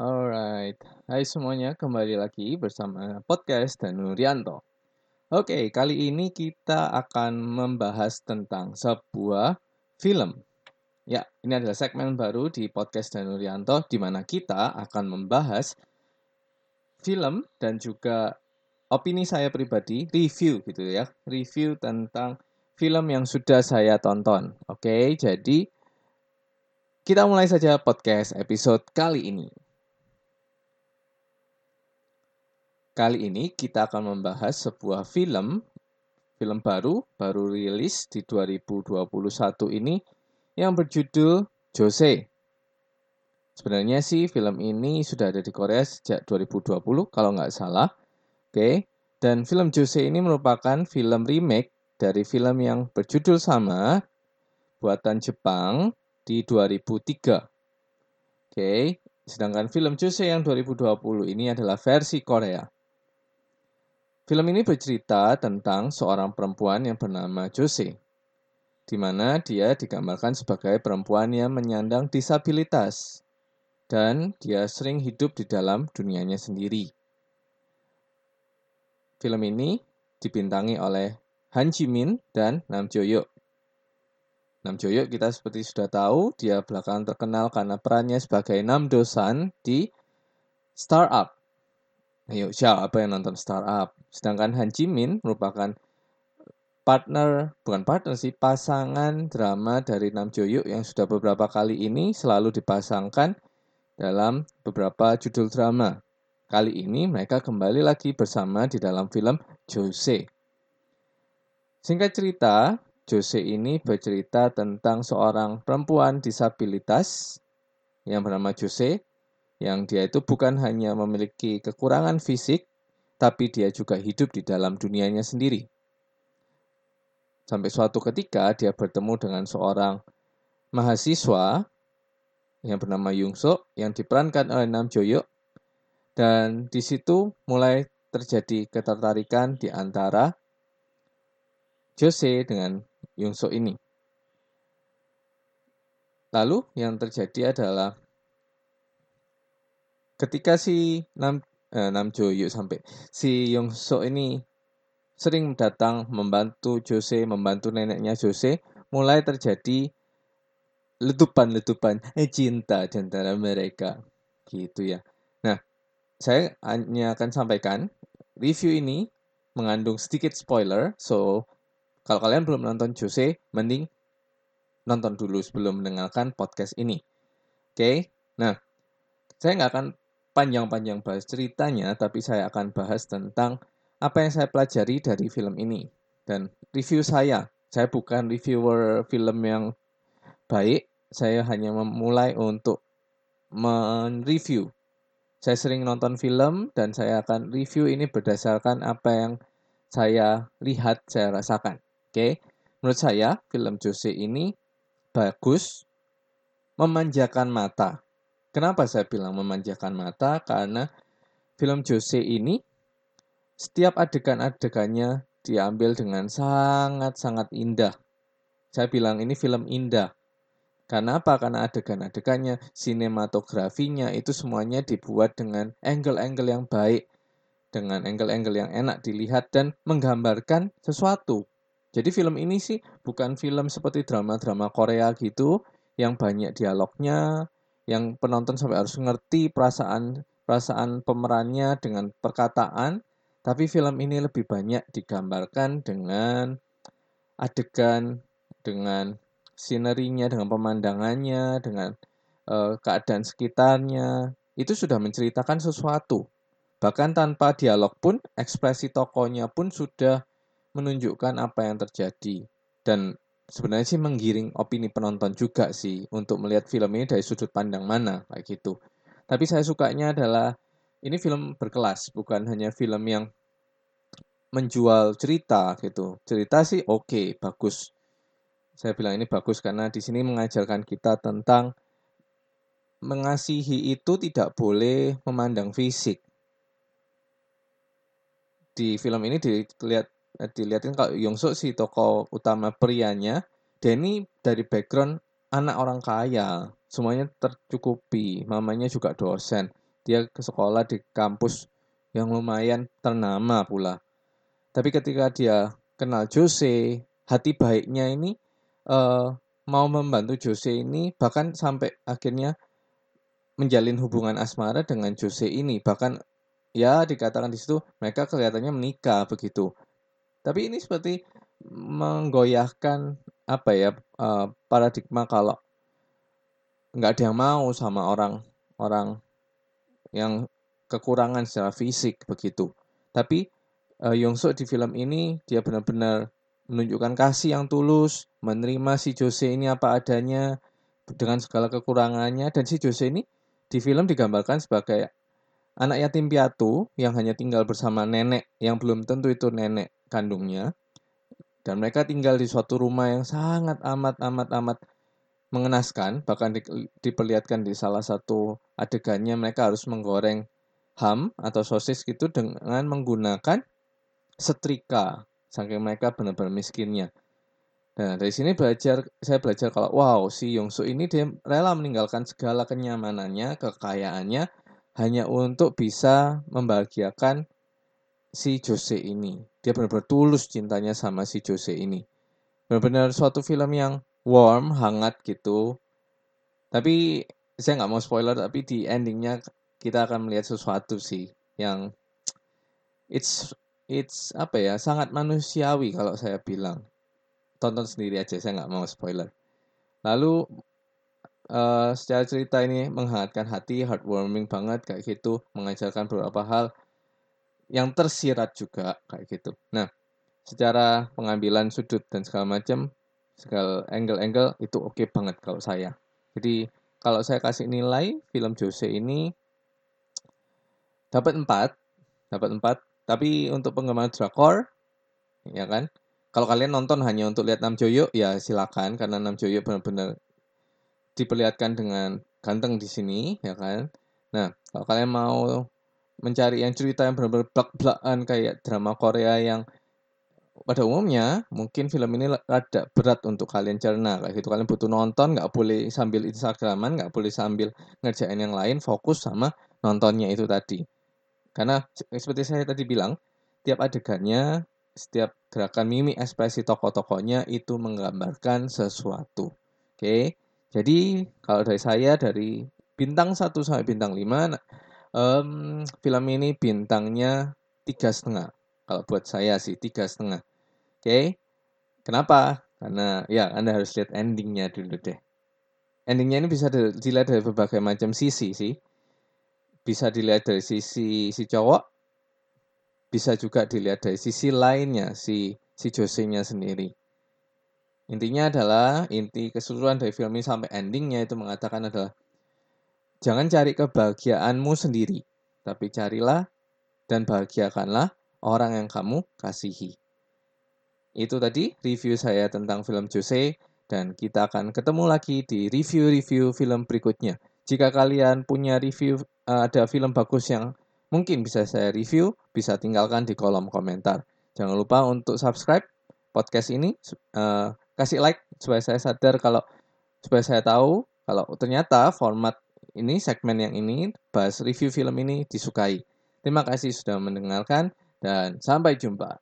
Alright, hai semuanya kembali lagi bersama podcast Danurianto. Oke, kali ini kita akan membahas tentang sebuah film. Ya, ini adalah segmen baru di podcast Danurianto di mana kita akan membahas film dan juga opini saya pribadi, review gitu ya, review tentang film yang sudah saya tonton. Oke, jadi kita mulai saja podcast episode kali ini. Kali ini kita akan membahas sebuah film, film baru, baru rilis di 2021 ini yang berjudul Jose. Sebenarnya sih film ini sudah ada di Korea sejak 2020 kalau nggak salah. Oke, dan film Jose ini merupakan film remake dari film yang berjudul sama buatan Jepang di 2003. Oke, sedangkan film Jose yang 2020 ini adalah versi Korea. Film ini bercerita tentang seorang perempuan yang bernama Jose, di mana dia digambarkan sebagai perempuan yang menyandang disabilitas dan dia sering hidup di dalam dunianya sendiri. Film ini dibintangi oleh Han Ji Min dan Nam Jo Hyuk. Nam Jo Hyuk kita seperti sudah tahu, dia belakangan terkenal karena perannya sebagai Nam Dosan di Startup Ayo, siapa yang nonton startup? Sedangkan Han Ji Min merupakan partner, bukan partner sih, pasangan drama dari Nam Jo Hyuk yang sudah beberapa kali ini selalu dipasangkan dalam beberapa judul drama. Kali ini mereka kembali lagi bersama di dalam film Jose. Singkat cerita, Jose ini bercerita tentang seorang perempuan disabilitas yang bernama Jose yang dia itu bukan hanya memiliki kekurangan fisik, tapi dia juga hidup di dalam dunianya sendiri. Sampai suatu ketika dia bertemu dengan seorang mahasiswa yang bernama Yung Suk yang diperankan oleh Nam Jo Hyuk dan di situ mulai terjadi ketertarikan di antara Jose dengan Yung Suk ini. Lalu yang terjadi adalah ketika si Nam Nam Jo Hyuk sampai si Yong So ini sering datang membantu Jose, membantu neneknya Jose, mulai terjadi letupan-letupan eh, cinta di antara mereka. Gitu ya. Nah, saya hanya akan sampaikan review ini mengandung sedikit spoiler, so kalau kalian belum nonton Jose, mending nonton dulu sebelum mendengarkan podcast ini. Oke, okay? nah saya nggak akan panjang-panjang bahas ceritanya, tapi saya akan bahas tentang apa yang saya pelajari dari film ini. Dan review saya, saya bukan reviewer film yang baik, saya hanya memulai untuk mereview. Saya sering nonton film dan saya akan review ini berdasarkan apa yang saya lihat, saya rasakan. Oke, menurut saya film Jose ini bagus, memanjakan mata. Kenapa saya bilang memanjakan mata? Karena film Jose ini setiap adegan-adegannya diambil dengan sangat-sangat indah. Saya bilang ini film indah. Karena apa? Karena adegan-adegannya, sinematografinya itu semuanya dibuat dengan angle-angle yang baik, dengan angle-angle yang enak dilihat dan menggambarkan sesuatu. Jadi film ini sih bukan film seperti drama-drama Korea gitu yang banyak dialognya, yang penonton sampai harus ngerti perasaan perasaan pemerannya dengan perkataan, tapi film ini lebih banyak digambarkan dengan adegan, dengan sinerinya, dengan pemandangannya, dengan uh, keadaan sekitarnya. Itu sudah menceritakan sesuatu. Bahkan tanpa dialog pun, ekspresi tokohnya pun sudah menunjukkan apa yang terjadi. Dan sebenarnya sih menggiring opini penonton juga sih untuk melihat film ini dari sudut pandang mana kayak gitu. Tapi saya sukanya adalah ini film berkelas, bukan hanya film yang menjual cerita gitu. Cerita sih oke, okay, bagus. Saya bilang ini bagus karena di sini mengajarkan kita tentang mengasihi itu tidak boleh memandang fisik. Di film ini dilihat dilihatin kalau Yongsuk si tokoh utama prianya dia ini dari background anak orang kaya. Semuanya tercukupi mamanya juga dosen. Dia ke sekolah di kampus yang lumayan ternama pula. Tapi ketika dia kenal Jose, hati baiknya ini uh, mau membantu Jose ini bahkan sampai akhirnya menjalin hubungan asmara dengan Jose ini. Bahkan ya dikatakan di situ mereka kelihatannya menikah begitu tapi ini seperti menggoyahkan apa ya uh, paradigma kalau nggak ada yang mau sama orang orang yang kekurangan secara fisik begitu. Tapi uh, Yongsu di film ini dia benar-benar menunjukkan kasih yang tulus, menerima si Jose ini apa adanya dengan segala kekurangannya. Dan si Jose ini di film digambarkan sebagai anak yatim piatu yang hanya tinggal bersama nenek yang belum tentu itu nenek kandungnya. Dan mereka tinggal di suatu rumah yang sangat amat amat amat mengenaskan. Bahkan di, diperlihatkan di salah satu adegannya mereka harus menggoreng ham atau sosis gitu dengan menggunakan setrika. Saking mereka benar-benar miskinnya. Nah, dari sini belajar saya belajar kalau wow, si Yongsu ini dia rela meninggalkan segala kenyamanannya, kekayaannya hanya untuk bisa membahagiakan si Jose ini. Dia benar-benar tulus cintanya sama si Jose ini. Benar-benar suatu film yang warm, hangat gitu. Tapi saya nggak mau spoiler, tapi di endingnya kita akan melihat sesuatu sih yang it's it's apa ya sangat manusiawi kalau saya bilang tonton sendiri aja saya nggak mau spoiler lalu uh, secara cerita ini menghangatkan hati heartwarming banget kayak gitu mengajarkan beberapa hal yang tersirat juga kayak gitu. Nah secara pengambilan sudut dan segala macam segala angle-angle itu oke okay banget kalau saya. Jadi kalau saya kasih nilai film Jose ini dapat 4 dapat 4 tapi untuk penggemar drakor, ya kan, kalau kalian nonton hanya untuk lihat Nam Joyo, ya silakan. Karena Nam Joyo benar-benar diperlihatkan dengan ganteng di sini, ya kan. Nah, kalau kalian mau mencari yang cerita yang benar-benar blak-blakan kayak drama Korea yang pada umumnya mungkin film ini rada berat untuk kalian cerna kayak gitu kalian butuh nonton nggak boleh sambil instagraman nggak boleh sambil ngerjain yang lain fokus sama nontonnya itu tadi karena seperti saya tadi bilang, tiap adegannya, setiap gerakan mimik ekspresi tokoh-tokohnya itu menggambarkan sesuatu. Oke. Jadi kalau dari saya dari bintang 1 sampai bintang 5 um, film ini bintangnya tiga setengah. Kalau buat saya sih tiga setengah. Oke. Kenapa? Karena ya Anda harus lihat endingnya dulu deh. Endingnya ini bisa dilihat dari berbagai macam sisi sih bisa dilihat dari sisi si cowok, bisa juga dilihat dari sisi lainnya si si Jose-nya sendiri. Intinya adalah inti keseluruhan dari film ini sampai endingnya itu mengatakan adalah jangan cari kebahagiaanmu sendiri, tapi carilah dan bahagiakanlah orang yang kamu kasihi. Itu tadi review saya tentang film Jose dan kita akan ketemu lagi di review-review film berikutnya. Jika kalian punya review uh, ada film bagus yang mungkin bisa saya review, bisa tinggalkan di kolom komentar. Jangan lupa untuk subscribe podcast ini, uh, kasih like supaya saya sadar kalau supaya saya tahu kalau ternyata format ini segmen yang ini bahas review film ini disukai. Terima kasih sudah mendengarkan dan sampai jumpa.